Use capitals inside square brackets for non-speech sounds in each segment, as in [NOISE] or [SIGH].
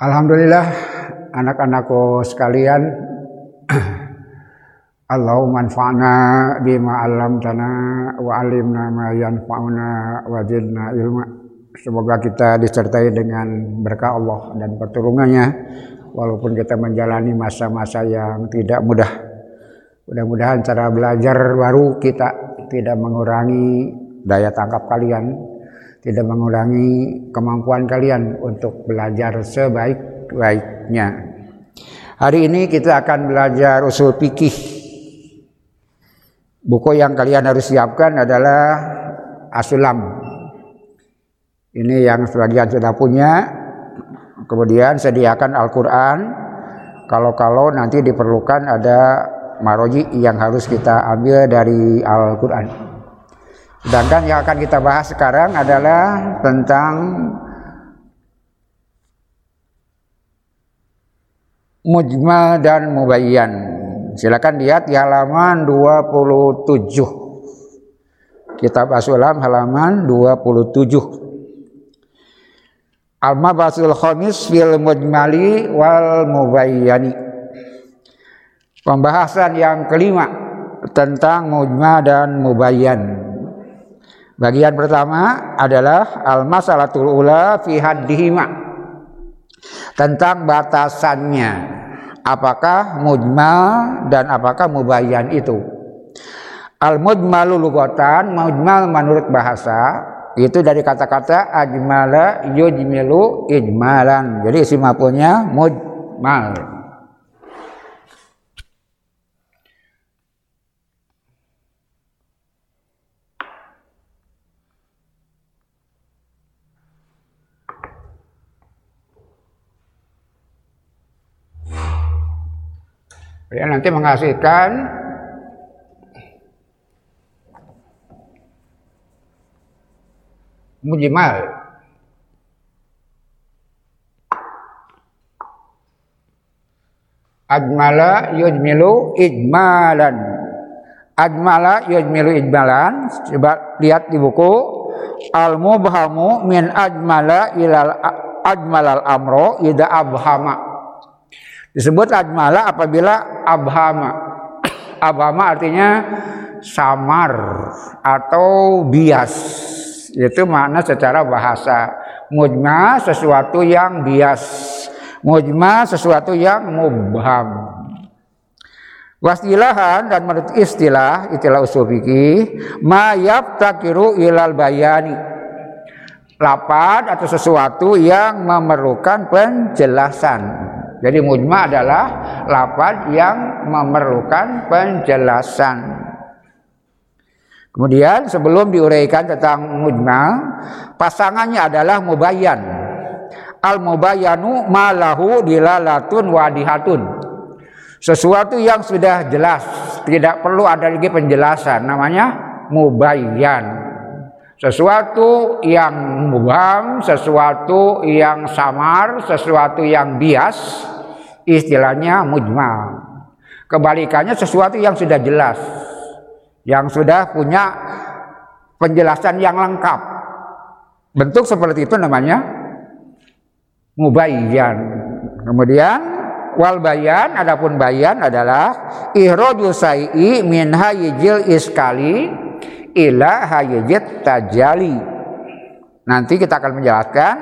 Alhamdulillah anak-anakku sekalian [CLEARS THROAT] Allahumma anfa'na bima 'allamtana wa 'allimna ma yanfa'una wa ilma. Semoga kita disertai dengan berkah Allah dan pertolongannya walaupun kita menjalani masa-masa yang tidak mudah. Mudah-mudahan cara belajar baru kita tidak mengurangi daya tangkap kalian tidak mengurangi kemampuan kalian untuk belajar sebaik-baiknya. Hari ini kita akan belajar usul fikih. Buku yang kalian harus siapkan adalah Asulam. Ini yang sebagian sudah punya. Kemudian sediakan Al-Quran. Kalau-kalau nanti diperlukan ada maroji yang harus kita ambil dari Al-Quran. Sedangkan yang akan kita bahas sekarang adalah tentang mujmal dan mubayyan. Silakan lihat di halaman 27. Kitab Asulam halaman 27. Al-Mabasul Khamis fil Mujmali wal Mubayyani. Pembahasan yang kelima tentang mujmal dan mubayyan. Bagian pertama adalah al-masalatul ula fi haddihima. Tentang batasannya. Apakah mujmal dan apakah mubayyan itu. Al-mujmalu lugatan, mujmal menurut bahasa itu dari kata-kata ajmala yujmilu ijmalan. Jadi isim maf'ulnya mujmal. Ya, nanti menghasilkan. Mujmal. Ajmala yujmilu ijmalan. Ajmala yujmilu ijmalan. Coba lihat di buku. Al mubhamu min ajmala ilal ajmalal amro ida abhama Disebut ajmala apabila abhama. Abhama artinya samar atau bias. Itu makna secara bahasa. Mujma sesuatu yang bias. Mujma sesuatu yang mubham. Wasilahan dan menurut istilah, istilah usul fikih, ma yaftakiru ilal bayani. Lapan atau sesuatu yang memerlukan penjelasan. Jadi mujma adalah lafaz yang memerlukan penjelasan. Kemudian sebelum diuraikan tentang mujma, pasangannya adalah mubayyan. Al mubayyanu malahu dilalatun wadihatun. Sesuatu yang sudah jelas, tidak perlu ada lagi penjelasan, namanya mubayyan. Sesuatu yang mubham, sesuatu yang samar, sesuatu yang bias, istilahnya mujmal. Kebalikannya sesuatu yang sudah jelas, yang sudah punya penjelasan yang lengkap. Bentuk seperti itu namanya mubayyan. Kemudian wal bayan adapun bayan adalah ihraju sai'i min hayyil iskali ila hayyit tajali. Nanti kita akan menjelaskan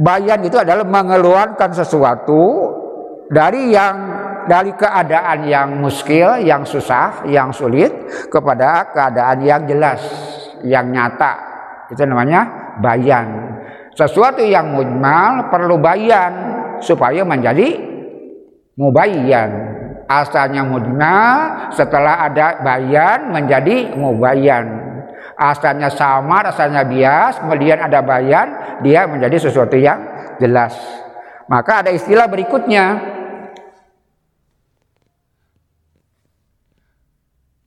bayan itu adalah mengeluarkan sesuatu dari yang dari keadaan yang muskil, yang susah, yang sulit kepada keadaan yang jelas, yang nyata. Itu namanya bayan. Sesuatu yang mujmal perlu bayan supaya menjadi mubayyan asalnya mujmal setelah ada bayan menjadi mubayyan. Asalnya samar asalnya bias kemudian ada bayan dia menjadi sesuatu yang jelas. Maka ada istilah berikutnya.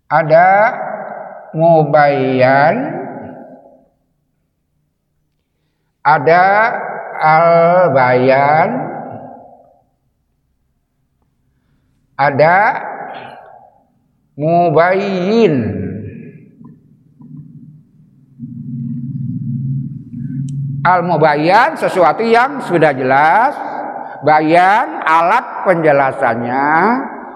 Ada mubayyan ada al-bayan ada mubayyin al mubayyan sesuatu yang sudah jelas bayan alat penjelasannya,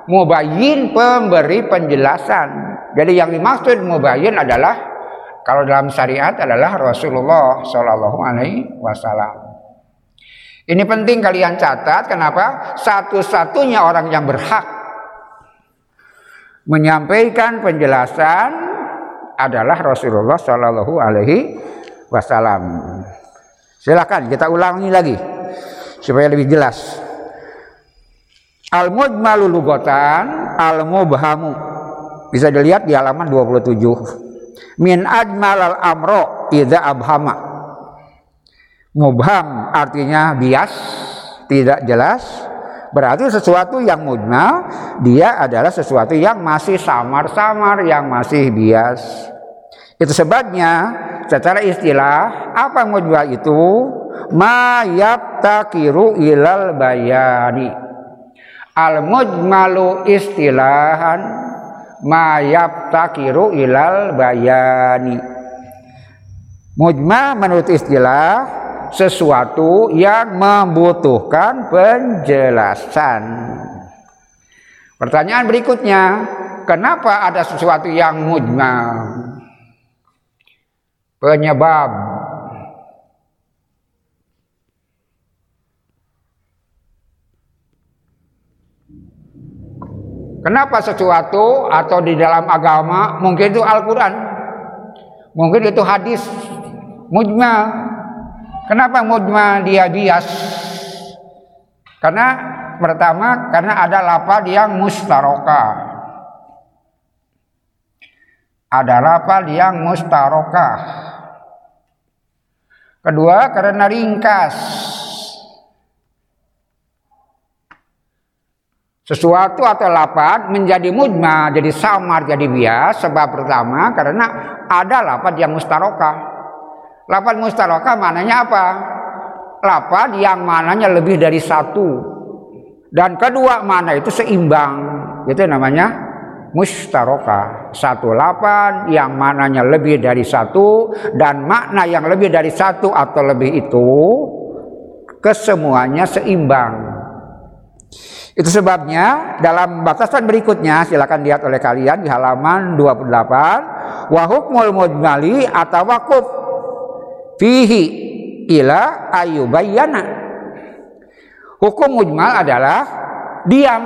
mubayyin pemberi penjelasan. Jadi yang dimaksud mubayyin adalah kalau dalam syariat adalah Rasulullah Shallallahu Alaihi Wasallam. Ini penting kalian catat. Kenapa? Satu-satunya orang yang berhak menyampaikan penjelasan adalah Rasulullah Shallallahu Alaihi Wasallam. Silakan kita ulangi lagi supaya lebih jelas. Al mujmalu lugotan, al mubhamu. Bisa dilihat di halaman 27. Min ajmal al amro idza abhama. Mubham artinya bias, tidak jelas. Berarti sesuatu yang mujmal dia adalah sesuatu yang masih samar-samar, yang masih bias. Itu sebabnya secara istilah apa mujmal itu? Ma yabtakiru ilal bayani. Al mujmalu istilahan ma yabtakiru ilal bayani. Mujmal menurut istilah sesuatu yang membutuhkan penjelasan. Pertanyaan berikutnya, kenapa ada sesuatu yang mujmal? Penyebab Kenapa sesuatu atau di dalam agama mungkin itu Al-Quran, mungkin itu hadis mujmal, Kenapa mujmal dia bias? Karena pertama karena ada lapad yang mustaroka. Ada lapad yang mustaroka. Kedua karena ringkas. Sesuatu atau lapad menjadi mujmal, jadi samar, jadi bias. Sebab pertama karena ada lapad yang mustaroka. Lapan mustarokah mananya apa? Lapan yang mananya lebih dari satu. Dan kedua mana itu seimbang. Itu namanya mustaroka. Satu lapan yang mananya lebih dari satu. Dan makna yang lebih dari satu atau lebih itu. Kesemuanya seimbang. Itu sebabnya dalam batasan berikutnya silakan lihat oleh kalian di halaman 28 wa hukmul mujmali atau wakuf fihi ila ayubayyana. Hukum mujmal adalah diam.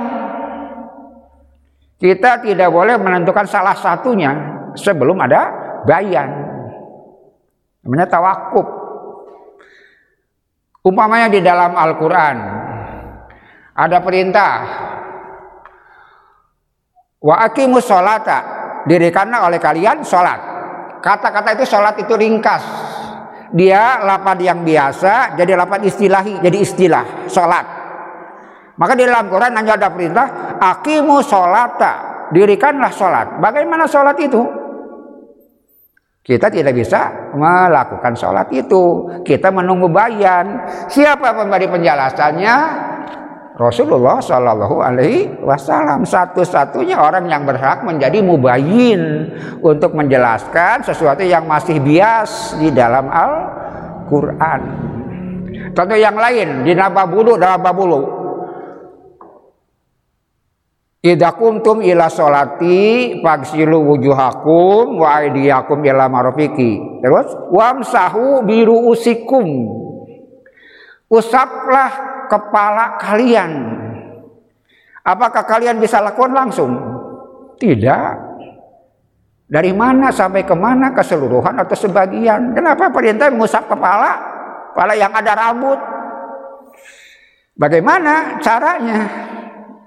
Kita tidak boleh menentukan salah satunya sebelum ada bayan. Namanya tawakuf. Umpamanya di dalam Al-Quran ada perintah wa aqimus sholata dirikanlah oleh kalian sholat. Kata-kata itu sholat itu ringkas dia lapad yang biasa jadi lapad istilahi jadi istilah sholat. Maka di dalam Quran hanya ada perintah akimu sholata dirikanlah sholat. Bagaimana sholat itu? Kita tidak bisa melakukan sholat itu. Kita menunggu bayan. Siapa pemberi penjelasannya Rasulullah Shallallahu Alaihi Wasallam satu-satunya orang yang berhak menjadi mubayin untuk menjelaskan sesuatu yang masih bias di dalam Al-Quran. Contoh yang lain di Nababulu dalam Babulu. Idza kuntum ila solati fagsilu wujuhakum wa aydiyakum ila marofiki. Terus wamsahu biru usikum. Usaplah kepala kalian. Apakah kalian bisa lakukan langsung? Tidak. Dari mana sampai ke mana keseluruhan atau sebagian? Kenapa perintah mengusap kepala? Kepala yang ada rambut. Bagaimana caranya?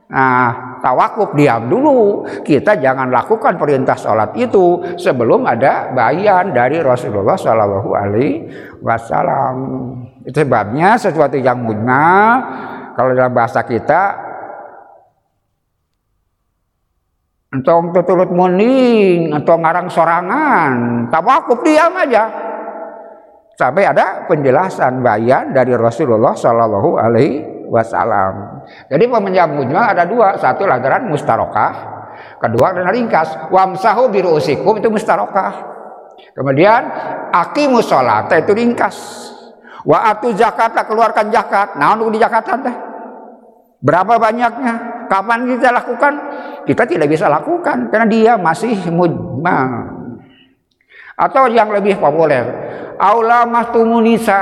Nah, tawakuf diam dulu. Kita jangan lakukan perintah sholat itu sebelum ada bayan dari Rasulullah Shallallahu Alaihi Wasallam. Itu sebabnya sesuatu yang mujmal kalau dalam bahasa kita entong tuturut muning atau ngarang sorangan tawakuf diam aja sampai ada penjelasan bayan dari Rasulullah Shallallahu Alaihi Wasallam. Jadi pemenjam ada dua, satu lantaran mustarokah, kedua adalah ringkas. Wamsahu biru usikum itu mustarokah. Kemudian akimus sholat itu ringkas. Wa atu zakat keluarkan zakat. Nah untuk di zakatan teh. Berapa banyaknya? Kapan kita lakukan? Kita tidak bisa lakukan karena dia masih mujmal. Atau yang lebih populer, aula mastumunisa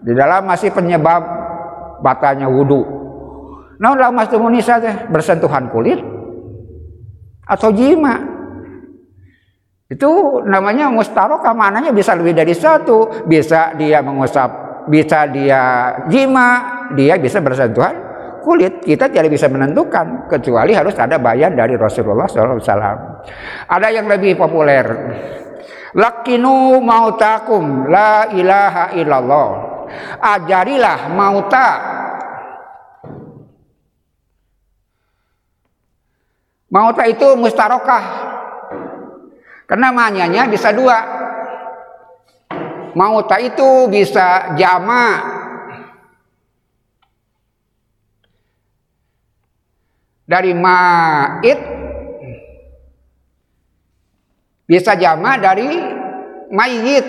di dalam masih penyebab batanya wudhu. Nah, aula mastumunisa bersentuhan kulit atau jima. Itu namanya mustarokah mananya bisa lebih dari satu. Bisa dia mengusap, bisa dia jima, dia bisa bersentuhan kulit kita tidak bisa menentukan kecuali harus ada bayan dari Rasulullah SAW. Ada yang lebih populer. Lakinu mautakum la ilaha illallah. Ajarilah mauta. Mauta itu mustarokah. Karena manyanya bisa dua. Mauta itu bisa jama dari ma'id bisa jama dari mayit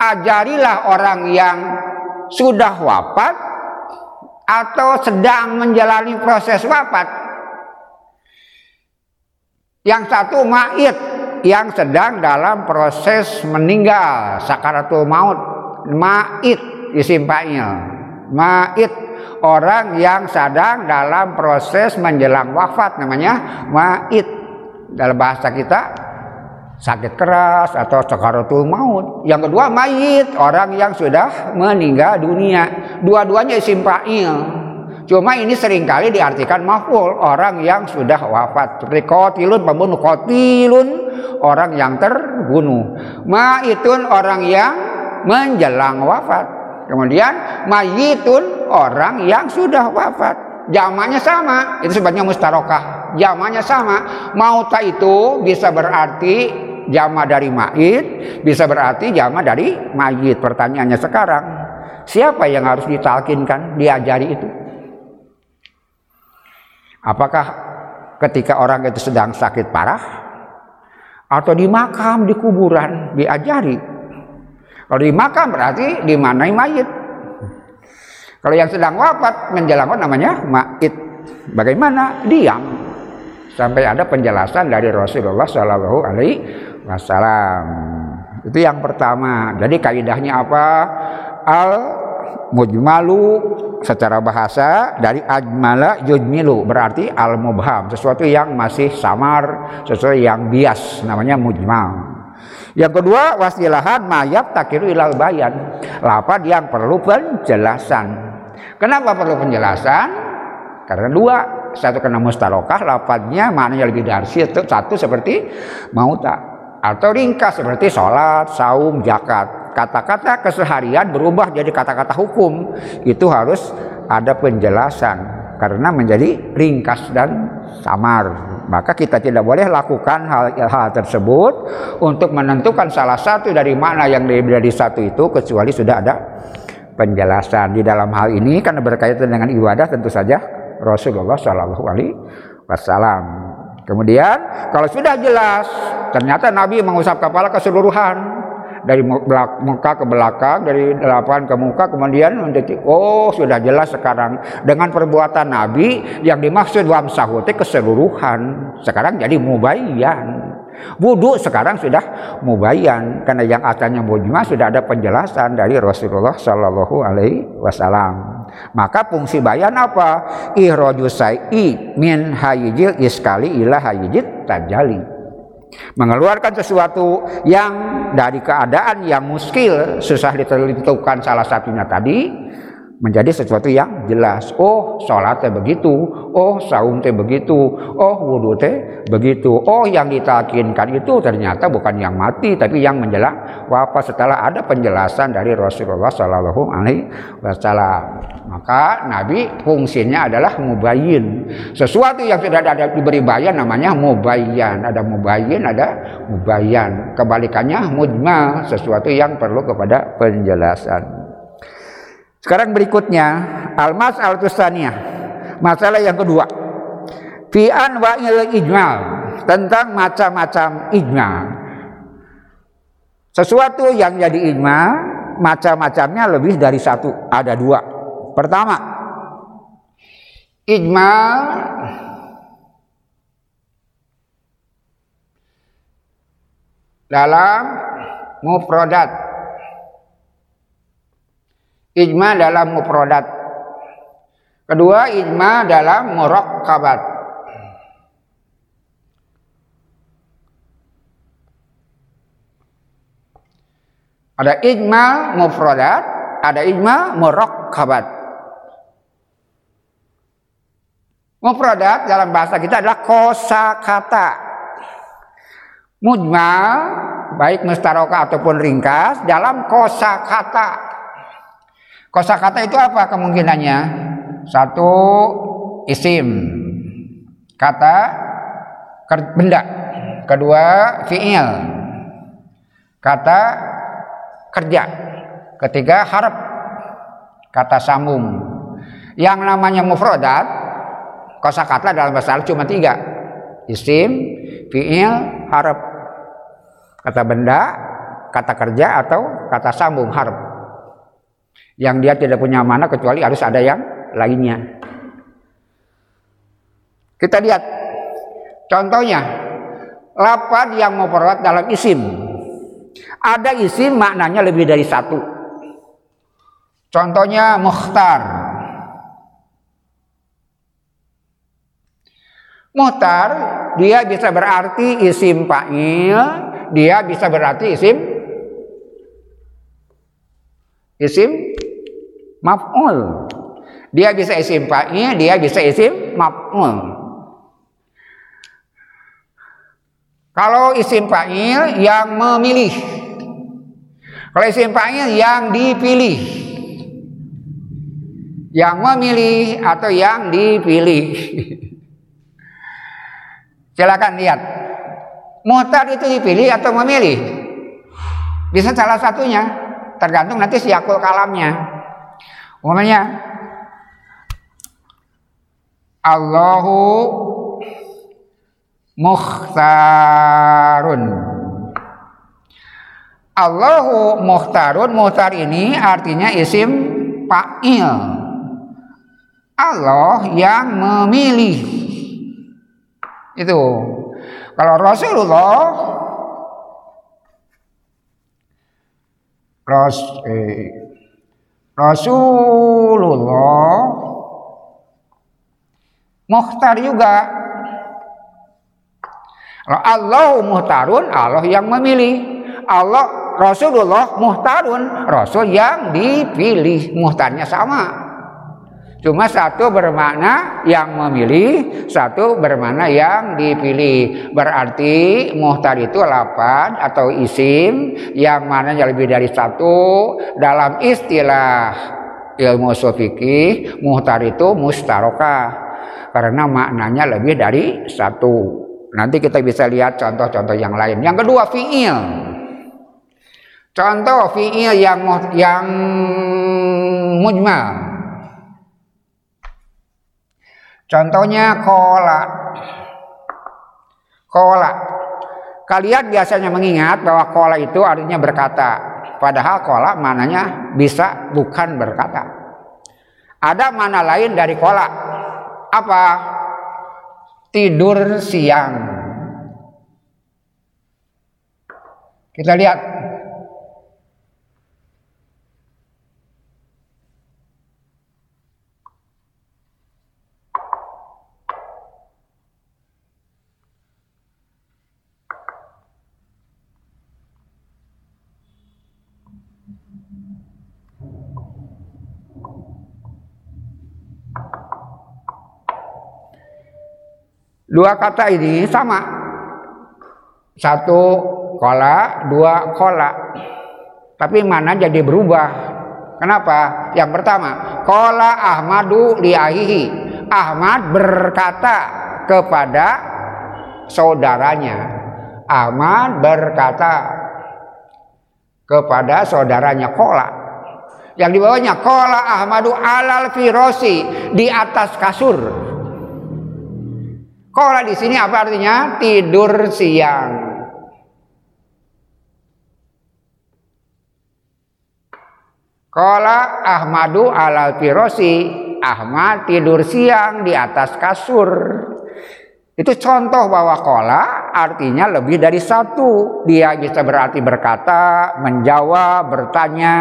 ajarilah orang yang sudah wafat atau sedang menjalani proses wafat yang satu ma'id yang sedang dalam proses meninggal sakaratul maut ma'id isim fa'il. Ma'id orang yang sedang dalam proses menjelang wafat namanya ma'id. Dalam bahasa kita sakit keras atau sakaratul maut. Yang kedua mayit, orang yang sudah meninggal dunia. Dua-duanya isim fa'il. Cuma ini sering kali diartikan maful orang yang sudah wafat. Seperti kotilun pembunuh kotilun orang yang terbunuh. Ma'itun orang yang menjelang wafat. Kemudian mayitun orang yang sudah wafat. Jamaknya sama, itu sebabnya mustarokah. Jamaknya sama. Mauta itu bisa berarti jama dari mayit, bisa berarti jama dari mayit. Pertanyaannya sekarang, siapa yang harus ditalkinkan, diajari itu? Apakah ketika orang itu sedang sakit parah atau di makam, di kuburan diajari kalau di makam berarti dimanai mayit. Kalau yang sedang wafat menjelang namanya mayit. Bagaimana? Diam sampai ada penjelasan dari Rasulullah Shallallahu Alaihi Wasallam. Itu yang pertama. Jadi kaidahnya apa? Al mujmalu secara bahasa dari ajmala yujmilu berarti al mubham sesuatu yang masih samar sesuatu yang bias namanya mujmal yang kedua wasilahan mayat takiru ilal bayan. Lapad yang perlu penjelasan. Kenapa perlu penjelasan? Karena dua, satu kena mustarokah, lapatnya maknanya lebih dari itu. Satu seperti mauta atau ringkas seperti sholat, saum, zakat. Kata-kata keseharian berubah jadi kata-kata hukum. Itu harus ada penjelasan karena menjadi ringkas dan samar maka kita tidak boleh lakukan hal-hal tersebut untuk menentukan salah satu dari mana yang dari satu itu kecuali sudah ada penjelasan di dalam hal ini karena berkaitan dengan ibadah tentu saja Rasulullah Shallallahu Alaihi Wasallam. Kemudian kalau sudah jelas ternyata Nabi mengusap kepala keseluruhan dari muka ke belakang, dari delapan ke muka, kemudian mendetik, oh sudah jelas sekarang dengan perbuatan Nabi yang dimaksud wamsahu keseluruhan. Sekarang jadi mubayyan. Wudhu sekarang sudah mubayyan karena yang asalnya mujma sudah ada penjelasan dari Rasulullah Shallallahu Alaihi Wasallam. Maka fungsi bayan apa? Ihrojus min hayijil iskali ila hayijit tajali mengeluarkan sesuatu yang dari keadaan yang muskil susah ditentukan salah satunya tadi menjadi sesuatu yang jelas. Oh, sholat teh begitu. Oh, saum teh begitu. Oh, wudhu teh begitu. Oh, yang ditakinkan itu ternyata bukan yang mati, tapi yang menjelang wafat setelah ada penjelasan dari Rasulullah Shallallahu Alaihi Wasallam. Maka Nabi fungsinya adalah mubayyin. Sesuatu yang sudah ada diberi bayan namanya mubayyan. Ada mubayyin, ada mubayyan. Kebalikannya mujmal, sesuatu yang perlu kepada penjelasan. Sekarang berikutnya almas al. Masalah yang kedua. Fi anwa'il ijmal tentang macam-macam ijmal. Sesuatu yang jadi ijmal macam-macamnya lebih dari satu, ada dua. Pertama, ijmal dalam mufradat. Ijma dalam mufradat. Kedua, ijma dalam murakkabat. Ada ijma mufradat, ada ijma murakkabat. Mufradat dalam bahasa kita adalah kosa kata. Mujmal baik mustaroka ataupun ringkas dalam kosa kata. Kosa kata itu apa kemungkinannya? Satu isim kata benda. Kedua fiil kata kerja. Ketiga harap kata sambung. Yang namanya mufradat kosakata dalam bahasa Arab cuma tiga. Isim, fiil, harap. Kata benda, kata kerja atau kata sambung harap. Yang dia tidak punya mana kecuali harus ada yang lainnya. Kita lihat contohnya lapad yang mufrad dalam isim ada isi maknanya lebih dari satu. Contohnya mukhtar. Muhtar dia bisa berarti isim fa'il, dia bisa berarti isim isim maf'ul. Dia bisa isim fa'il, dia bisa isim maf'ul. Kalau isim fa'il yang memilih. Kalau isim fa'il yang dipilih. Yang memilih atau yang dipilih. [LAUGHS] Silakan lihat. Muhtar itu dipilih atau memilih? Bisa salah satunya. Tergantung nanti siakul kalamnya. Umumnya Allahu mukhtarun. Allahu mukhtarun, mukhtar ini artinya isim fa'il. Allah yang memilih. Itu. Kalau Rasulullah Ras, eh, Rasulullah mukhtar juga Allah muhtarun, Allah yang memilih. Allah Rasulullah muhtarun, Rasul yang dipilih. Muhtarnya sama. Cuma satu bermakna yang memilih, satu bermakna yang dipilih. Berarti muhtar itu lapan atau isim yang mana lebih dari satu dalam istilah ilmu sofiki muhtar itu mustarokah karena maknanya lebih dari satu. Nanti kita bisa lihat contoh-contoh yang lain. Yang kedua fiil. Contoh fiil yang yang mujmal. Contohnya kola. Kola. Kalian biasanya mengingat bahwa kola itu artinya berkata. Padahal kola mananya bisa bukan berkata. Ada mana lain dari kola? Apa? tidur siang. Kita lihat Dua kata ini sama. Satu kola, dua kola. Tapi mana jadi berubah. Kenapa? Yang pertama, kola Ahmadu liahihi. Ahmad berkata kepada saudaranya. Ahmad berkata kepada saudaranya kola. Yang di bawahnya kola Ahmadu alal firosi di atas kasur. Kola di sini apa artinya? Tidur siang. Kola Ahmadu ala firosi. Ahmad tidur siang di atas kasur. Itu contoh bahwa kola artinya lebih dari satu. Dia bisa berarti berkata, menjawab, bertanya.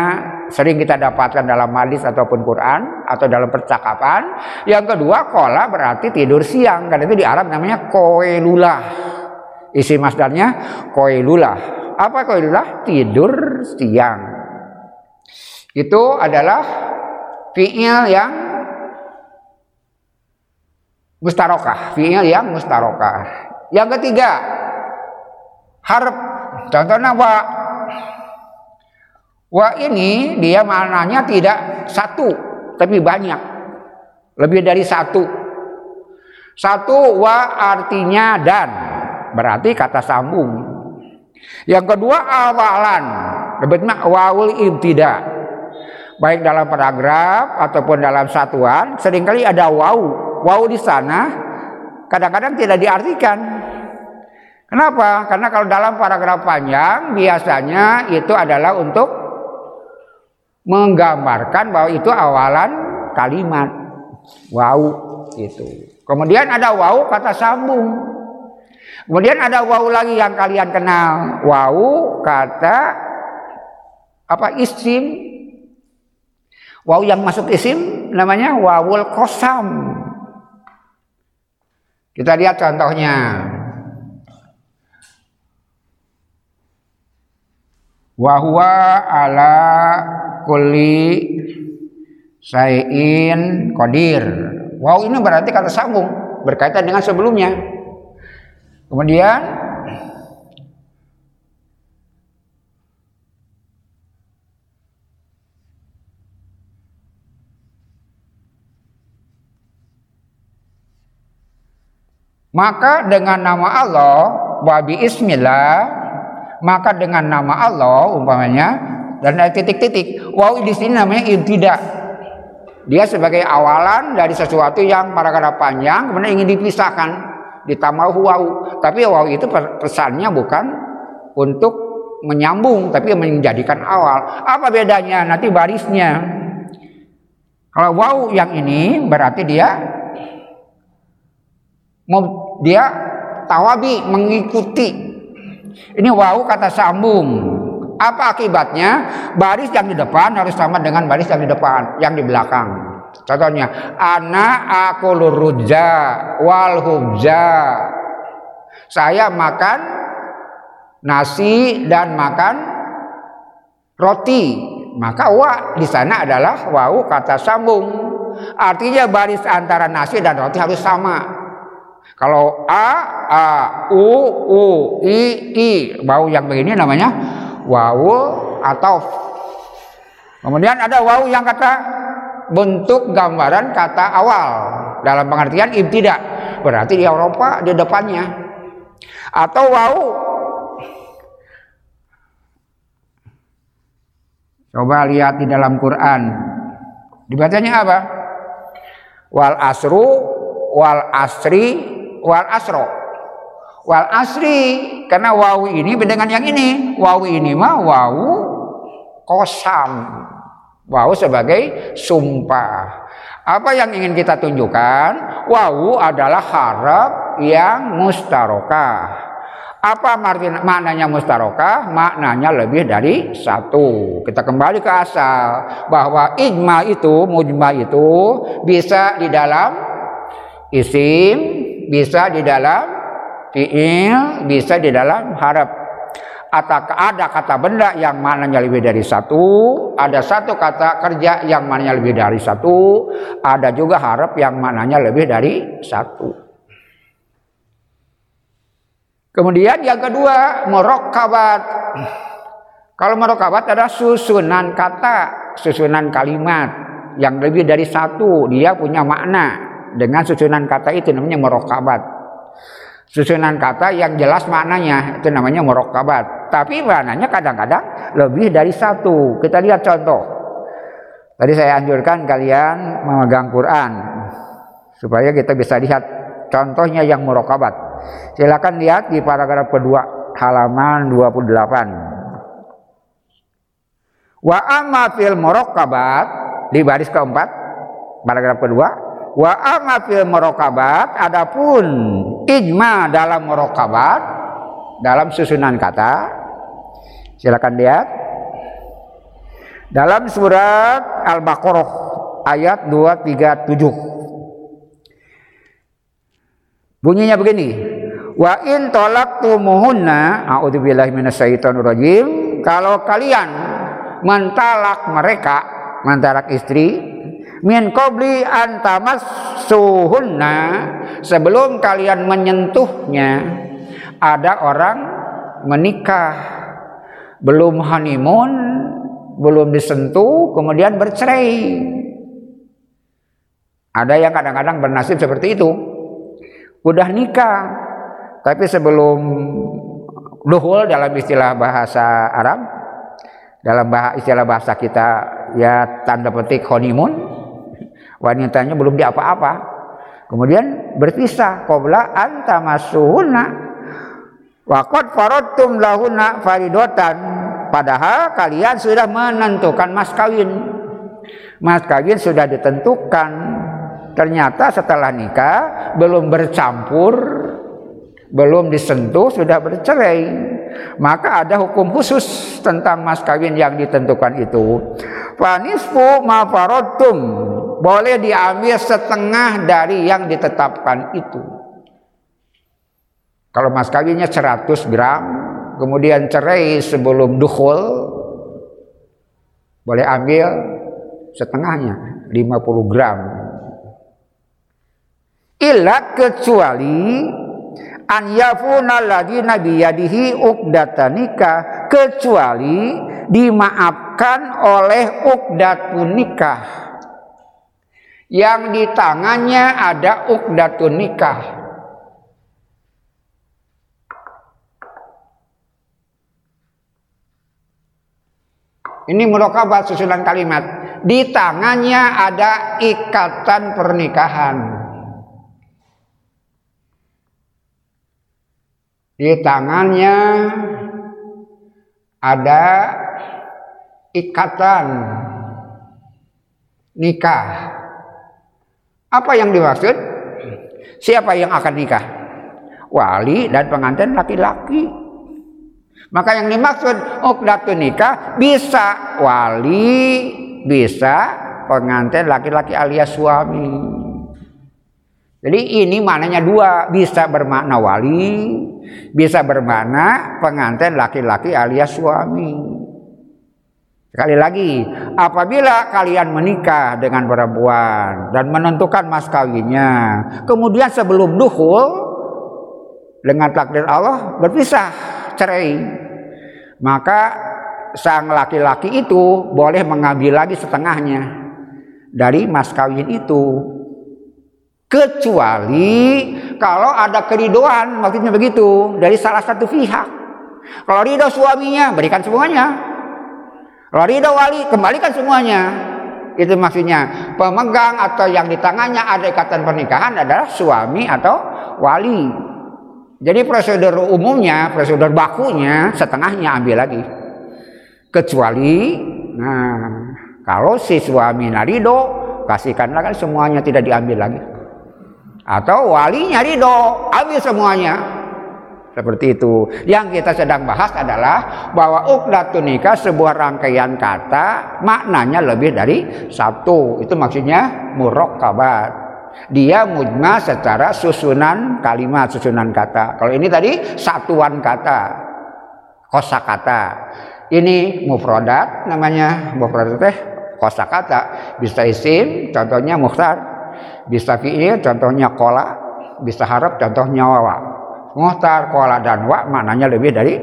Sering kita dapatkan dalam hadis ataupun Quran atau dalam percakapan. Yang kedua, kola berarti tidur siang. Karena itu di Arab namanya koelulah. Isi masdarnya koelulah. Apa koelulah? Tidur siang. Itu adalah fiil yang mustarokah fiil yang mustarokah yang ketiga harap contohnya wa wa ini dia maknanya tidak satu tapi banyak. Lebih dari satu. Satu wa artinya dan. Berarti kata sambung. Yang kedua awalan. Lebihnya wawul ibtida. Baik dalam paragraf ataupun dalam satuan sering kali ada waw. Wow di sana kadang-kadang tidak diartikan. Kenapa? Karena kalau dalam paragraf panjang biasanya itu adalah untuk menggambarkan bahwa itu awalan kalimat. Wow itu. Kemudian ada wow kata sambung. Kemudian ada wow lagi yang kalian kenal. Wow kata apa isim. Wow yang masuk isim namanya wawul kosam. Kita lihat contohnya. Wahwa ala kulli sayin kodir. Wow ini berarti kata sambung berkaitan dengan sebelumnya. Kemudian Maka dengan nama Allah wa bi ismillah maka dengan nama Allah umpamanya dan ada titik-titik wow di sini namanya dia sebagai awalan dari sesuatu yang pada panjang kemudian ingin dipisahkan ditambah wow tapi wow itu pesannya bukan untuk menyambung tapi menjadikan awal. Apa bedanya? Nanti barisnya. Kalau wow yang ini berarti dia dia tawabi mengikuti. Ini wau kata sambung. Apa akibatnya? Baris yang di depan harus sama dengan baris yang di depan, yang di belakang. Contohnya, ana aku lurujja wal hubza. Saya makan nasi dan makan roti. Maka wa di sana adalah wau kata sambung. Artinya baris antara nasi dan roti harus sama. Kalau a, a, u, u, i, i, bau yang begini namanya wau atau kemudian ada wau yang kata bentuk gambaran kata awal. Dalam pengertian ibtidak berarti di Eropa di depannya. Atau wau. Coba lihat di dalam Quran. Dibacanya apa? Wal asru wal asri wal asro wal asri karena wawu ini beda dengan yang ini. Wawu ini mah wawu kosam. Wawu sebagai sumpah. Apa yang ingin kita tunjukkan? Wawu adalah harap yang mustarokah. Apa maknanya mustarokah? Maknanya lebih dari satu. Kita kembali ke asal bahwa ijma itu, mujma itu bisa di dalam isim, bisa di dalam fiil, bisa di dalam harap. Atau ada kata benda yang mananya lebih dari satu, ada satu kata kerja yang mananya lebih dari satu, ada juga harap yang mananya lebih dari satu. Kemudian yang kedua, merokabat. Kalau merokabat ada susunan kata, susunan kalimat yang lebih dari satu, dia punya makna dengan susunan kata itu namanya merokabat. Susunan kata yang jelas maknanya itu namanya merokabat. Tapi maknanya kadang-kadang lebih dari satu. Kita lihat contoh. Tadi saya anjurkan kalian memegang Quran supaya kita bisa lihat contohnya yang merokabat. Silakan lihat di paragraf kedua halaman 28. Wa amma fil murakabat di baris keempat paragraf kedua wa amma fil adapun ijma dalam murakabat dalam susunan kata silakan lihat. Dalam surat Al-Baqarah ayat 237 bunyinya begini wa in tumuhunna a'udzubillahi minasyaitonirrajim kalau kalian mentalak mereka mentalak istri min qabli antamas suhunna sebelum kalian menyentuhnya ada orang menikah. Belum honeymoon belum disentuh kemudian bercerai. Ada yang kadang-kadang bernasib seperti itu. Udah nikah tapi sebelum duhul dalam istilah bahasa Arab dalam bahasa istilah bahasa kita ya tanda petik honeymoon wanitanya belum diapa-apa. Kemudian berpisah qabla anta masuhuna waqad faradtum lahuna faridotan padahal kalian sudah menentukan mas kawin. Mas kawin sudah ditentukan. Ternyata setelah nikah belum bercampur belum disentuh sudah bercerai. Maka ada hukum khusus tentang mas kawin yang ditentukan itu. Fanisfu ma faradtum boleh diambil setengah dari yang ditetapkan itu. Kalau mas kawinnya 100 gram kemudian cerai sebelum dukhul boleh ambil setengahnya 50 gram. Illa kecuali an yafuna ladina biyadihi ukdatanika kecuali dimaafkan oleh ukdatun nikah yang di tangannya ada ukdatun nikah. Ini murokabat susunan kalimat. Di tangannya ada ikatan pernikahan. Di tangannya ada ikatan nikah. Apa yang dimaksud? Siapa yang akan nikah? Wali dan pengantin laki-laki. Maka yang dimaksud ukdatun nikah bisa wali, bisa pengantin laki-laki alias suami. Jadi ini maknanya dua, bisa bermakna wali, bisa bermakna pengantin laki-laki alias suami. Sekali lagi, apabila kalian menikah dengan perempuan dan menentukan mas kawinnya, kemudian sebelum duhul dengan takdir Allah berpisah, cerai, maka sang laki-laki itu boleh mengambil lagi setengahnya dari mas kawin itu. Kecuali kalau ada keridoan maksudnya begitu dari salah satu pihak. Kalau ridho suaminya berikan semuanya kalau wali kembalikan semuanya. Itu maksudnya. Pemegang atau yang di tangannya ada ikatan pernikahan adalah suami atau wali. Jadi prosedur umumnya prosedur bakunya setengahnya ambil lagi. Kecuali nah kalau si suami narido kasihkanlah kan semuanya tidak diambil lagi. Atau walinya ridho ambil semuanya seperti itu. Yang kita sedang bahas adalah bahwa ukdatun nikah sebuah rangkaian kata maknanya lebih dari satu. Itu maksudnya kabar dia mujma secara susunan kalimat susunan kata. Kalau ini tadi satuan kata. Kosa kata ini mufrodat namanya. Mufrodat teh kosa kata bisa isim contohnya muhtar bisa fi'il contohnya kola, bisa harap contohnya wawa. Muhtar, kola, dan wa maknanya lebih dari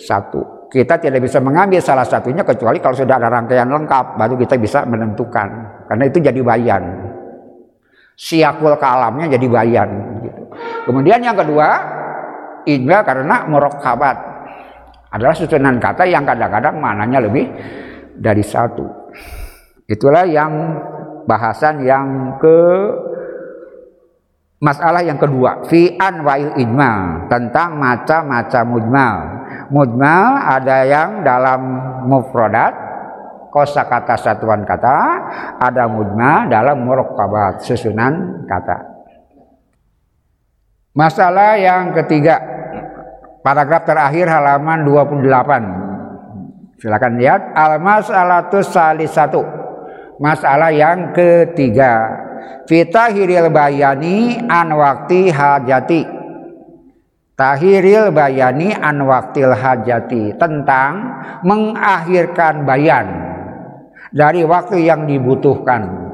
satu. Kita tidak bisa mengambil salah satunya kecuali kalau sudah ada rangkaian lengkap baru kita bisa menentukan. Karena itu jadi bayan. Siakul kalamnya jadi bayan. Gitu. Kemudian yang kedua, ijma karena murakabat adalah susunan kata yang kadang-kadang maknanya lebih dari satu. Itulah yang bahasan yang ke masalah yang kedua fi anwail ijmal tentang macam-macam mujmal mujmal ada yang dalam mufradat kosa kata satuan kata, ada mujma dalam murakabat susunan kata. Masalah yang ketiga, paragraf terakhir halaman 28. Silakan lihat al-mas'alatus satu. Masalah yang ketiga. Fitahiril bayani an wakti hajati. Tahiril bayani an waktil hajati tentang mengakhirkan bayan dari waktu yang dibutuhkan.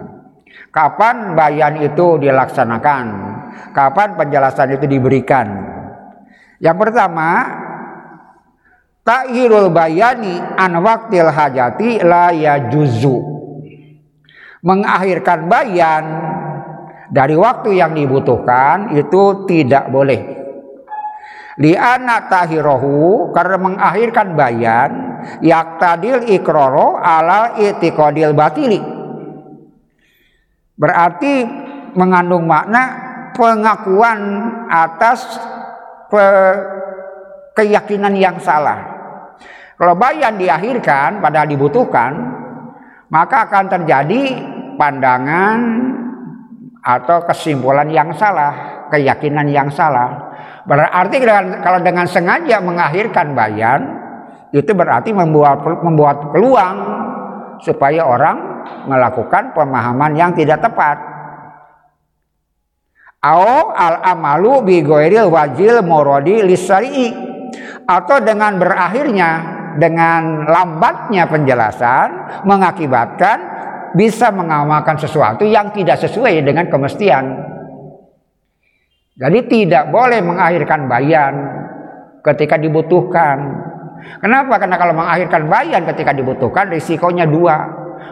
Kapan bayan itu dilaksanakan? kapan penjelasan itu diberikan. Yang pertama, takhirul bayani an waktil hajati la yajuzu. Mengakhirkan bayan dari waktu yang dibutuhkan itu tidak boleh. Li'ana tahirohu karena mengakhirkan bayan yaktadil ikroro ala itikodil batili. Berarti mengandung makna pengakuan atas pe keyakinan yang salah. Kalau bayan diakhirkan padahal dibutuhkan, maka akan terjadi pandangan atau kesimpulan yang salah, keyakinan yang salah. Berarti kalau dengan sengaja mengakhirkan bayan, itu berarti membuat membuat peluang supaya orang melakukan pemahaman yang tidak tepat. Au al amalu bi wajil morodi lisari atau dengan berakhirnya dengan lambatnya penjelasan mengakibatkan bisa mengamalkan sesuatu yang tidak sesuai dengan kemestian. Jadi tidak boleh mengakhirkan bayan ketika dibutuhkan. Kenapa? Karena kalau mengakhirkan bayan ketika dibutuhkan risikonya dua.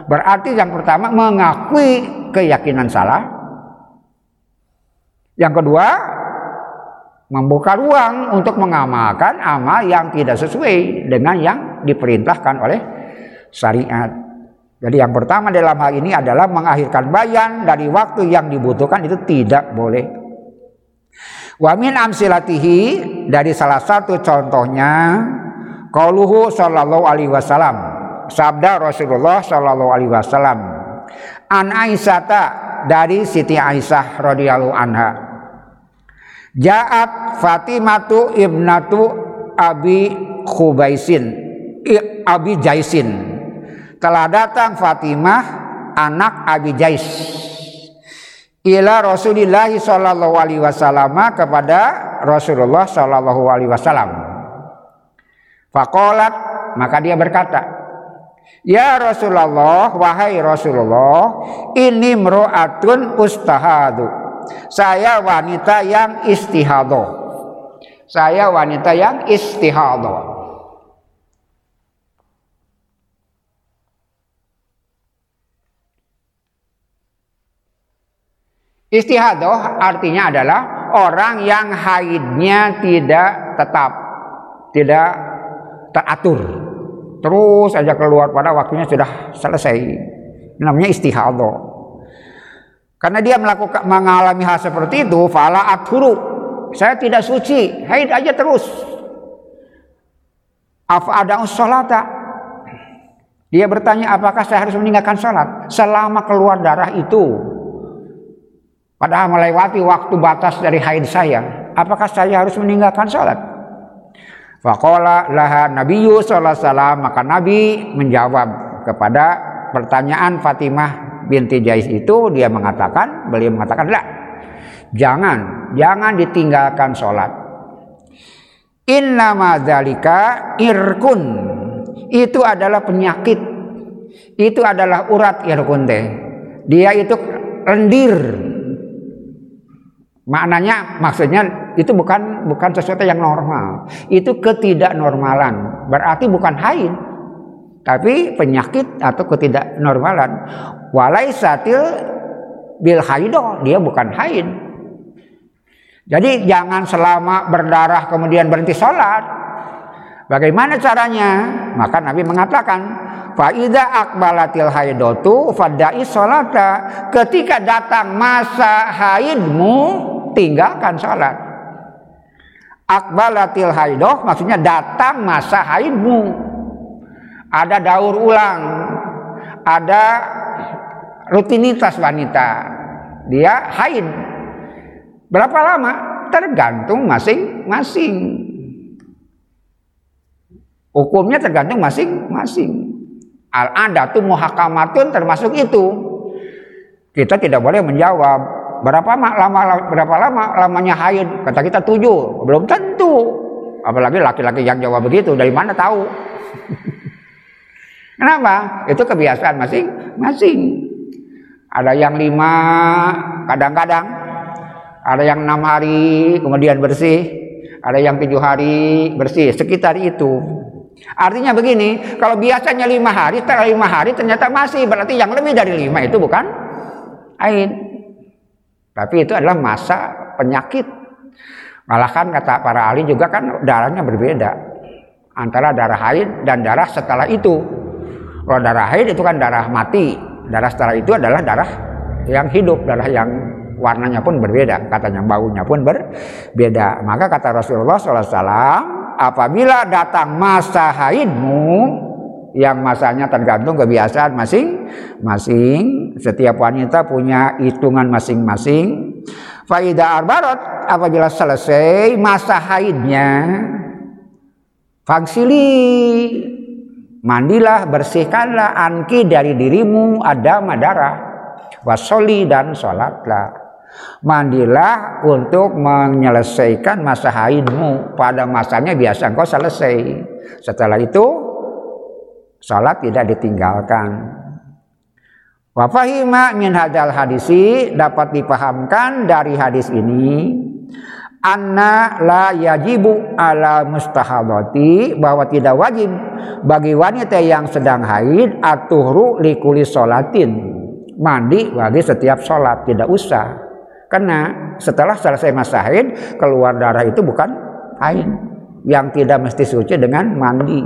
Berarti yang pertama mengakui keyakinan salah yang kedua, membuka ruang untuk mengamalkan amal yang tidak sesuai dengan yang diperintahkan oleh syariat. Jadi yang pertama dalam hal ini adalah mengakhirkan bayan dari waktu yang dibutuhkan itu tidak boleh. Wa min amsilatihi dari salah satu contohnya qauluhu sallallahu alaihi wasallam sabda Rasulullah sallallahu alaihi wasallam an Aisyata dari Siti Aisyah radhiyallahu anha Ja'at Fatimatu ibnatu Abi Khubaisin Abi Jaisin telah datang Fatimah anak Abi Jais ila Rasulillah sallallahu alaihi wasallam kepada Rasulullah sallallahu alaihi wasallam. Faqalat maka dia berkata, Ya Rasulullah, wahai Rasulullah, ini mro'atun ustahadu saya wanita yang istihadoh. Saya wanita yang istihadoh. Istihadoh artinya adalah orang yang haidnya tidak tetap, tidak teratur. Terus saja keluar pada waktunya sudah selesai. Namanya istihadoh. Karena dia melakukan mengalami hal seperti itu, fala akhuru. Saya tidak suci, haid aja terus. Apa ada salata? Dia bertanya, apakah saya harus meninggalkan sholat selama keluar darah itu? Padahal melewati waktu batas dari haid saya. Apakah saya harus meninggalkan sholat? Fakola laha Nabi sallallahu maka Nabi menjawab kepada pertanyaan Fatimah binti Jais itu dia mengatakan, beliau mengatakan, lah, jangan, jangan ditinggalkan sholat. Inna madzalika irkun. Itu adalah penyakit. Itu adalah urat irkun teh. Dia itu lendir. Maknanya maksudnya itu bukan bukan sesuatu yang normal. Itu ketidaknormalan. Berarti bukan haid tapi penyakit atau ketidaknormalan. Walaisatil bil haido dia bukan haid. Jadi jangan selama berdarah kemudian berhenti sholat. Bagaimana caranya? Maka Nabi mengatakan faida akbalatil haidotu fadai sholata. Ketika datang masa haidmu tinggalkan sholat akbalatil haidoh maksudnya datang masa haidmu ada daur ulang ada rutinitas wanita. Dia haid. Berapa lama? Tergantung masing-masing. Hukumnya tergantung masing-masing. Al-adatun muhakamatun termasuk itu. Kita tidak boleh menjawab berapa lama berapa lama lamanya haid. Kata kita tujuh, belum tentu. Apalagi laki-laki yang jawab begitu, dari mana tahu? [LAUGHS] Kenapa? Itu kebiasaan masing-masing. Ada yang lima, kadang-kadang. Ada yang enam hari, kemudian bersih. Ada yang tujuh hari, bersih. Sekitar itu. Artinya begini, kalau biasanya lima hari, setelah lima hari ternyata masih. Berarti yang lebih dari lima itu bukan haid. Tapi itu adalah masa penyakit. Malah kan kata para ahli juga kan darahnya berbeda. Antara darah haid dan darah setelah itu. Kalau darah haid itu kan darah mati, darah setelah itu adalah darah yang hidup, darah yang warnanya pun berbeda, katanya baunya pun berbeda. Maka kata Rasulullah SAW, apabila datang masa haidmu, yang masanya tergantung kebiasaan masing-masing, setiap wanita punya hitungan masing-masing. Faidah arbarat apabila selesai masa haidnya, faksili Mandilah, bersihkanlah anki dari dirimu ada darah. Wasoli dan sholatlah. Mandilah untuk menyelesaikan masa haidmu. Pada masanya biasa engkau selesai. Setelah itu, sholat tidak ditinggalkan. Wafahima min hadal hadisi dapat dipahamkan dari hadis ini anna la yajibu ala mustahadati bahwa tidak wajib bagi wanita yang sedang haid atuhru likuli solatin mandi bagi setiap sholat tidak usah. Karena setelah selesai masa haid keluar darah itu bukan haid. Yang tidak mesti suci dengan mandi.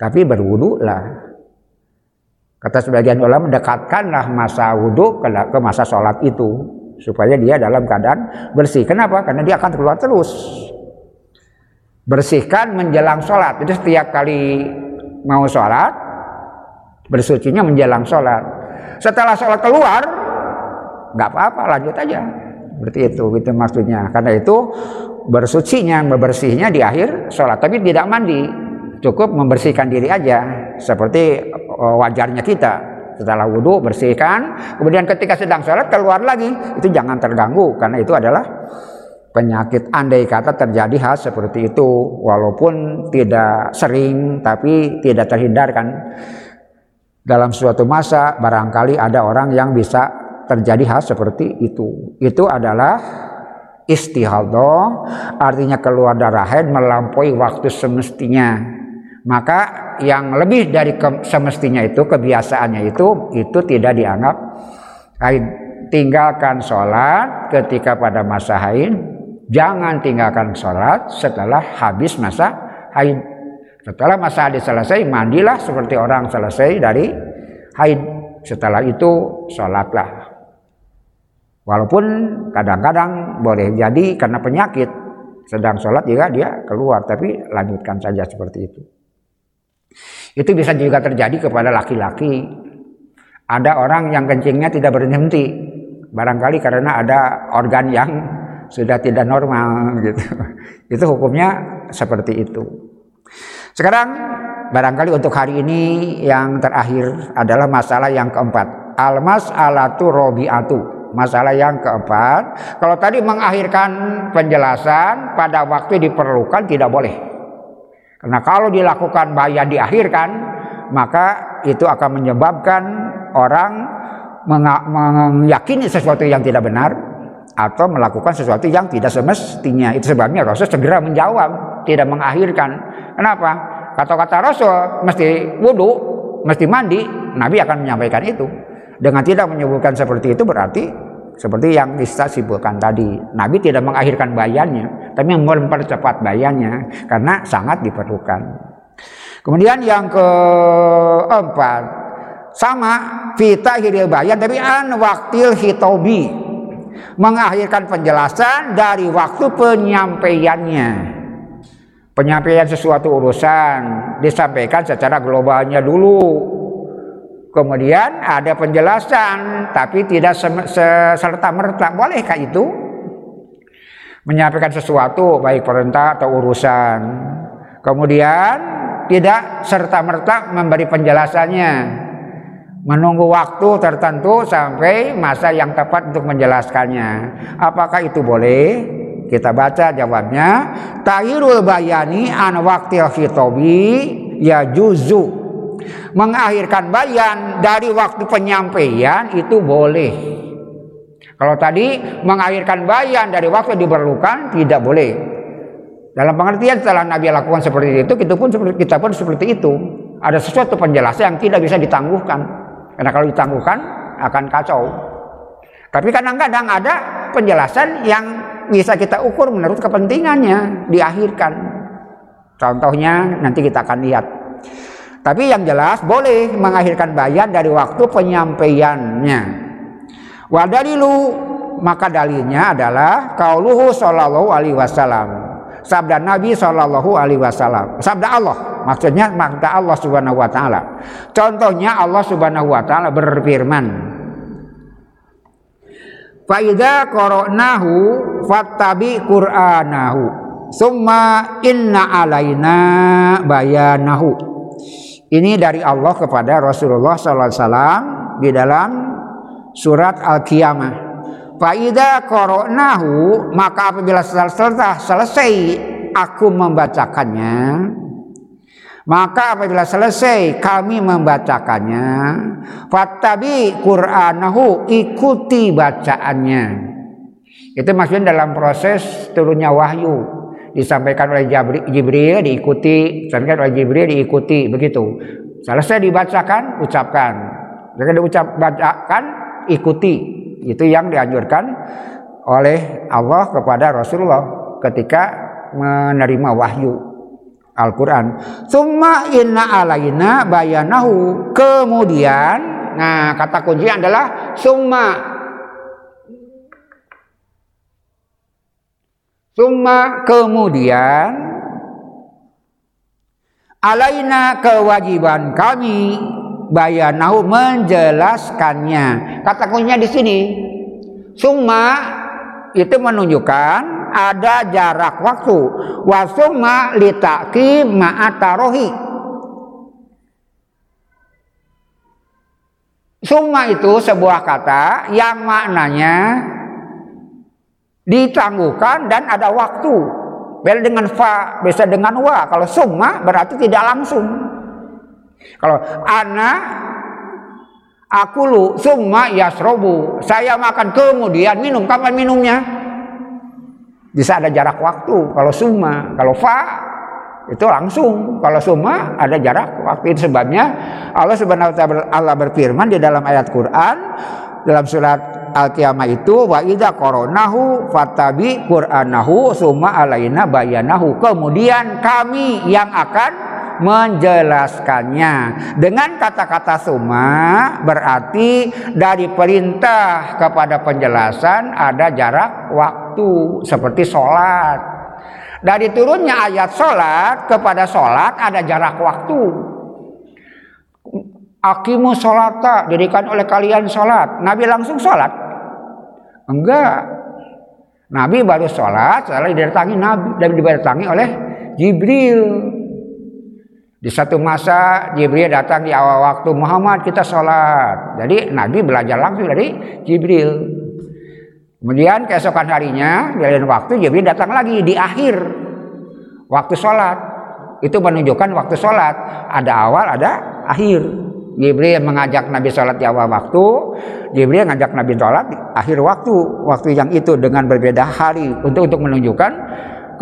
Tapi berwudu lah kata sebagian ulama mendekatkanlah masa wudhu ke masa sholat itu supaya dia dalam keadaan bersih. Kenapa? Karena dia akan keluar terus. Bersihkan menjelang sholat. Jadi setiap kali mau sholat, bersucinya menjelang sholat. Setelah sholat keluar, nggak apa-apa, lanjut aja. Berarti itu, itu maksudnya. Karena itu bersucinya, membersihnya di akhir sholat. Tapi tidak mandi, cukup membersihkan diri aja. Seperti wajarnya kita. Setelah wudhu bersihkan. Kemudian ketika sedang sholat keluar lagi. Itu jangan terganggu karena itu adalah penyakit. Andai kata terjadi hal seperti itu walaupun tidak sering tapi tidak terhindarkan. Dalam suatu masa barangkali ada orang yang bisa terjadi hal seperti itu. Itu adalah istihadah artinya keluar darah haid melampaui waktu semestinya maka yang lebih dari semestinya itu kebiasaannya itu itu tidak dianggap haid tinggalkan sholat ketika pada masa haid. Jangan tinggalkan sholat setelah habis masa haid. Setelah masa haid selesai mandilah seperti orang selesai dari haid. Setelah itu sholatlah. Walaupun kadang-kadang boleh jadi karena penyakit sedang sholat juga dia keluar tapi lanjutkan saja seperti itu itu bisa juga terjadi kepada laki-laki. Ada orang yang kencingnya tidak berhenti, barangkali karena ada organ yang sudah tidak normal gitu. [LAUGHS] Itu hukumnya seperti itu. Sekarang barangkali untuk hari ini yang terakhir adalah masalah yang keempat. Almas alatu robiatu. Masalah yang keempat, kalau tadi mengakhirkan penjelasan pada waktu diperlukan tidak boleh. Karena kalau dilakukan bahaya diakhirkan, maka itu akan menyebabkan orang meyakini sesuatu yang tidak benar atau melakukan sesuatu yang tidak semestinya. Itu sebabnya Rasul segera menjawab, tidak mengakhirkan. Kenapa? Kata-kata Rasul mesti wudhu, mesti mandi, Nabi akan menyampaikan itu. Dengan tidak menyebutkan seperti itu berarti seperti yang bisa simpulkan tadi, Nabi tidak mengakhirkan bayannya, tapi mempercepat bayannya karena sangat diperlukan. Kemudian yang keempat, sama fita hiril bayan tapi an waktil hitobi mengakhirkan penjelasan dari waktu penyampaiannya. Penyampaian sesuatu urusan disampaikan secara globalnya dulu Kemudian ada penjelasan, tapi tidak serta merta. Bolehkah itu? Menyampaikan sesuatu, baik perintah atau urusan. Kemudian tidak serta merta memberi penjelasannya. Menunggu waktu tertentu sampai masa yang tepat untuk menjelaskannya. Apakah itu boleh? Kita baca jawabnya. Tahirul bayani an waktil khitobi ya juzu mengakhirkan bayan dari waktu penyampaian itu boleh. Kalau tadi mengakhirkan bayan dari waktu diperlukan tidak boleh. Dalam pengertian setelah Nabi lakukan seperti itu, kita pun kita pun seperti itu. Ada sesuatu penjelasan yang tidak bisa ditangguhkan. Karena kalau ditangguhkan akan kacau. Tapi kadang-kadang ada penjelasan yang bisa kita ukur menurut kepentingannya diakhirkan. Contohnya nanti kita akan lihat. Tapi yang jelas boleh mengakhirkan bayan dari waktu penyampaiannya. Wadalilu maka dalilnya adalah kauluhu sallallahu alaihi wasallam. Sabda Nabi sallallahu alaihi wasallam. Sabda Allah, maksudnya sabda Allah Subhanahu wa taala. Contohnya Allah Subhanahu wa taala berfirman, Faida qara'nahu fattabi qur'anahu summa inna alaina bayanahu ini dari Allah kepada Rasulullah SAW di dalam surat Al-Qiyamah. Faida koronahu maka apabila setelah selesai aku membacakannya maka apabila selesai kami membacakannya fattabi qur'anahu ikuti bacaannya itu maksudnya dalam proses turunnya wahyu disampaikan oleh Jibril diikuti, disampaikan oleh Jibril diikuti, begitu. Selesai dibacakan, ucapkan. Jika diucap bacakan, ikuti. Itu yang dianjurkan oleh Allah kepada Rasulullah ketika menerima wahyu Al-Quran. Summa inna alaina bayanahu. Kemudian, nah kata kunci adalah summa Summa kemudian alaina kewajiban kami bayanahu menjelaskannya. Kata kuncinya di sini. Summa itu menunjukkan ada jarak waktu. Wa summa litaki ma'atarohi. Summa itu sebuah kata yang maknanya ditangguhkan dan ada waktu. Beda dengan fa, bisa dengan wa. Kalau summa berarti tidak langsung. Kalau ana lu summa yasrobu. Saya makan kemudian minum. Kapan minumnya? Bisa ada jarak waktu. Kalau summa, kalau fa itu langsung. Kalau summa ada jarak waktu itu sebabnya Allah Subhanahu wa taala berfirman di dalam ayat Quran dalam surat al-qiyamah itu wa idza qoronahu fatabi qur'anahu summa alaina bayanahu. Kemudian kami yang akan menjelaskannya. Dengan kata-kata summa berarti dari perintah kepada penjelasan ada jarak waktu seperti sholat. Dari turunnya ayat sholat kepada sholat ada jarak waktu. Akimu sholata dirikan oleh kalian sholat. Nabi langsung sholat. Enggak. Nabi baru sholat, setelah didatangi Nabi dan didatangi oleh Jibril. Di satu masa Jibril datang di awal waktu Muhammad kita sholat. Jadi Nabi belajar langsung dari Jibril. Kemudian keesokan harinya, jalan waktu Jibril datang lagi di akhir waktu sholat. Itu menunjukkan waktu sholat. Ada awal, ada akhir. Jibril mengajak Nabi sholat di awal waktu, Jibril mengajak Nabi sholat di akhir waktu, waktu yang itu dengan berbeda hari untuk untuk menunjukkan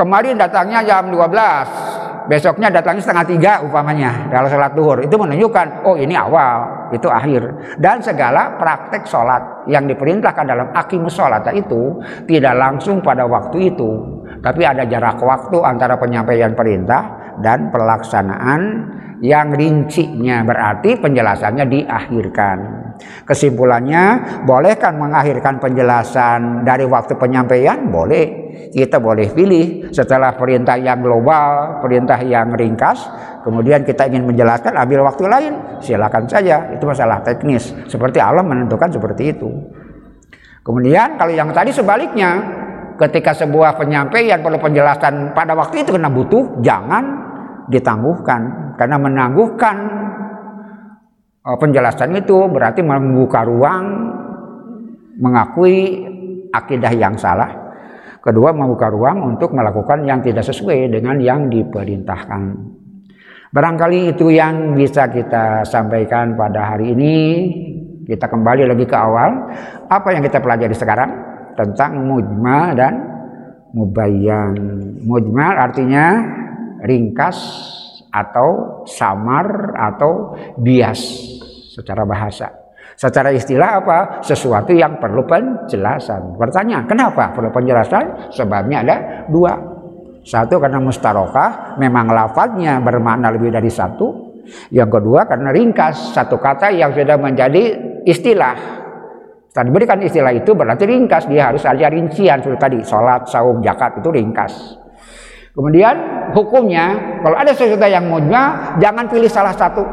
kemarin datangnya jam 12, besoknya datangnya setengah tiga upamanya kalau sholat duhur. Itu menunjukkan oh ini awal itu akhir. Dan segala praktek sholat yang diperintahkan dalam akimus sholat itu tidak langsung pada waktu itu tapi ada jarak waktu antara penyampaian perintah dan pelaksanaan yang rincinya berarti penjelasannya diakhirkan. Kesimpulannya, bolehkan mengakhirkan penjelasan dari waktu penyampaian? Boleh. Kita boleh pilih setelah perintah yang global, perintah yang ringkas, kemudian kita ingin menjelaskan ambil waktu lain, silakan saja. Itu masalah teknis. Seperti Allah menentukan seperti itu. Kemudian kalau yang tadi sebaliknya, ketika sebuah penyampaian perlu penjelasan pada waktu itu kena butuh, jangan ditangguhkan. Karena menangguhkan uh, penjelasan itu berarti membuka ruang mengakui akidah yang salah. Kedua membuka ruang untuk melakukan yang tidak sesuai dengan yang diperintahkan. Barangkali itu yang bisa kita sampaikan pada hari ini. Kita kembali lagi ke awal. Apa yang kita pelajari sekarang tentang mujmal dan mubayyan? Mujmal artinya ringkas atau samar atau bias secara bahasa. Secara istilah apa? Sesuatu yang perlu penjelasan. Pertanyaan, kenapa perlu penjelasan? Sebabnya ada dua. Satu karena mustarokah, memang lafadznya bermakna lebih dari satu. Yang kedua karena ringkas, satu kata yang sudah menjadi istilah. Tadi berikan istilah itu berarti ringkas, dia harus ada rincian seperti tadi, sholat, saum, zakat itu ringkas. Kemudian hukumnya kalau ada sesuatu yang mujma jangan pilih salah satu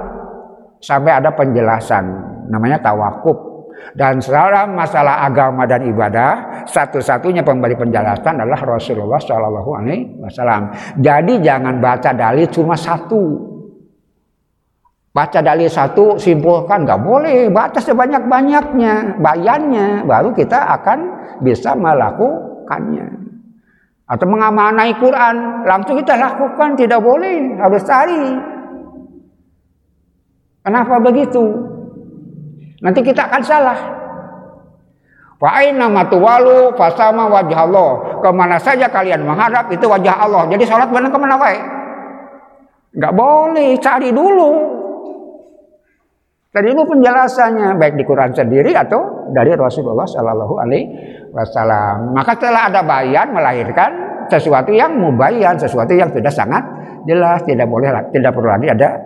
sampai ada penjelasan namanya tawakuf. Dan dalam masalah agama dan ibadah, satu-satunya pemberi penjelasan adalah Rasulullah Shallallahu Alaihi Wasallam. Jadi jangan baca dalil cuma satu. Baca dalil satu, simpulkan nggak boleh. Baca sebanyak-banyaknya, bayannya, baru kita akan bisa melakukannya atau mengamanai Quran langsung kita lakukan tidak boleh harus cari kenapa begitu nanti kita akan salah Wa aina matuwalu fasama wajah Allah. Ke mana saja kalian menghadap itu wajah Allah. Jadi sholat benar ke mana wae? Enggak boleh, cari dulu. Tadi itu penjelasannya baik di Quran sendiri atau dari Rasulullah Shallallahu Alaihi Wasallam. Maka setelah ada bayan melahirkan sesuatu yang mubayan, sesuatu yang sudah sangat jelas, tidak boleh tidak perlu lagi ada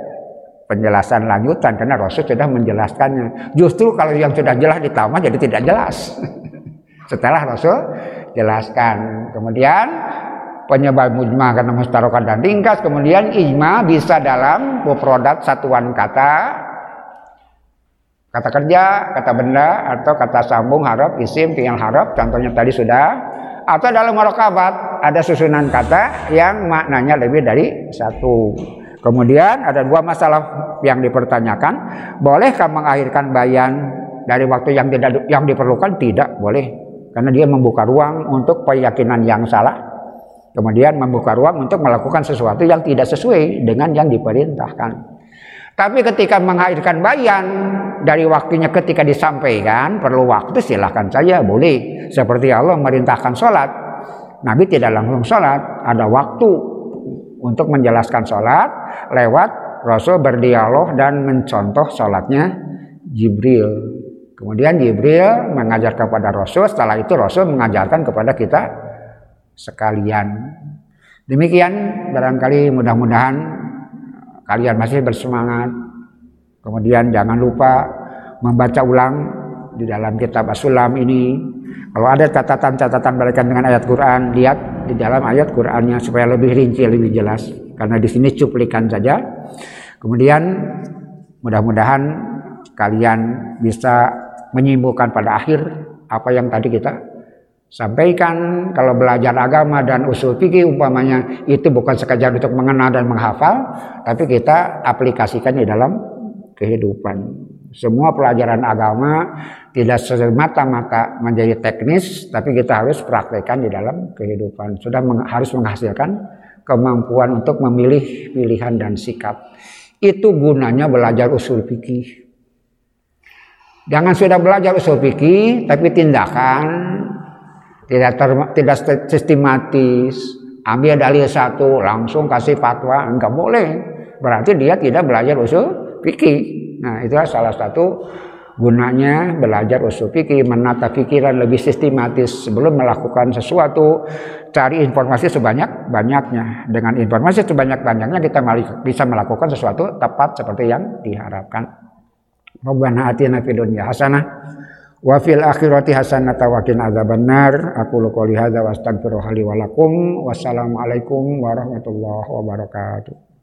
penjelasan lanjutan karena Rasul sudah menjelaskannya. Justru kalau yang sudah jelas ditambah jadi tidak jelas. [LAUGHS] setelah Rasul jelaskan. Kemudian penyebab mujma karena mustarokan dan ringkas. Kemudian ijma bisa dalam produk satuan kata Kata kerja, kata benda, atau kata sambung harap, isim, fi'il harap, contohnya tadi sudah. Atau dalam merokabat ada susunan kata yang maknanya lebih dari satu. Kemudian ada dua masalah yang dipertanyakan. Bolehkah mengakhirkan bayan dari waktu yang tidak yang diperlukan? Tidak boleh. Karena dia membuka ruang untuk keyakinan yang salah. Kemudian membuka ruang untuk melakukan sesuatu yang tidak sesuai dengan yang diperintahkan. Tapi ketika mengakhirkan bayan dari waktunya ketika disampaikan perlu waktu silahkan saja boleh. Seperti Allah merintahkan sholat. Nabi tidak langsung sholat. Ada waktu untuk menjelaskan sholat lewat Rasul berdialog dan mencontoh sholatnya Jibril. Kemudian Jibril mengajar kepada Rasul. Setelah itu Rasul mengajarkan kepada kita sekalian. Demikian barangkali mudah-mudahan kalian masih bersemangat. Kemudian jangan lupa membaca ulang di dalam kitab As-Sulam ini. Kalau ada catatan-catatan berkaitan dengan ayat Quran, lihat di dalam ayat Qurannya supaya lebih rinci, lebih jelas. Karena di sini cuplikan saja. Kemudian mudah-mudahan kalian bisa menyimpulkan pada akhir apa yang tadi kita Sampaikan kalau belajar agama dan usul fikih umpamanya itu bukan sekadar untuk mengenal dan menghafal, tapi kita aplikasikan di dalam kehidupan. Semua pelajaran agama tidak semata-mata menjadi teknis, tapi kita harus praktekkan di dalam kehidupan. Sudah meng harus menghasilkan kemampuan untuk memilih pilihan dan sikap. Itu gunanya belajar usul fikih. Jangan sudah belajar usul fikih, tapi tindakan tidak ter, tidak sistematis ambil dalil satu langsung kasih fatwa enggak boleh berarti dia tidak belajar usul fikih nah itulah salah satu Gunanya belajar usul fikih, menata pikiran lebih sistematis sebelum melakukan sesuatu. Cari informasi sebanyak-banyaknya. Dengan informasi sebanyak-banyaknya kita bisa melakukan sesuatu tepat seperti yang diharapkan. Rabbana atina fid dunya hasanah wa fil akhirati hasanah wa qina adzabannar. Aku qouli hadza wa astaghfiru li wa lakum. Wassalamualaikum warahmatullahi wabarakatuh.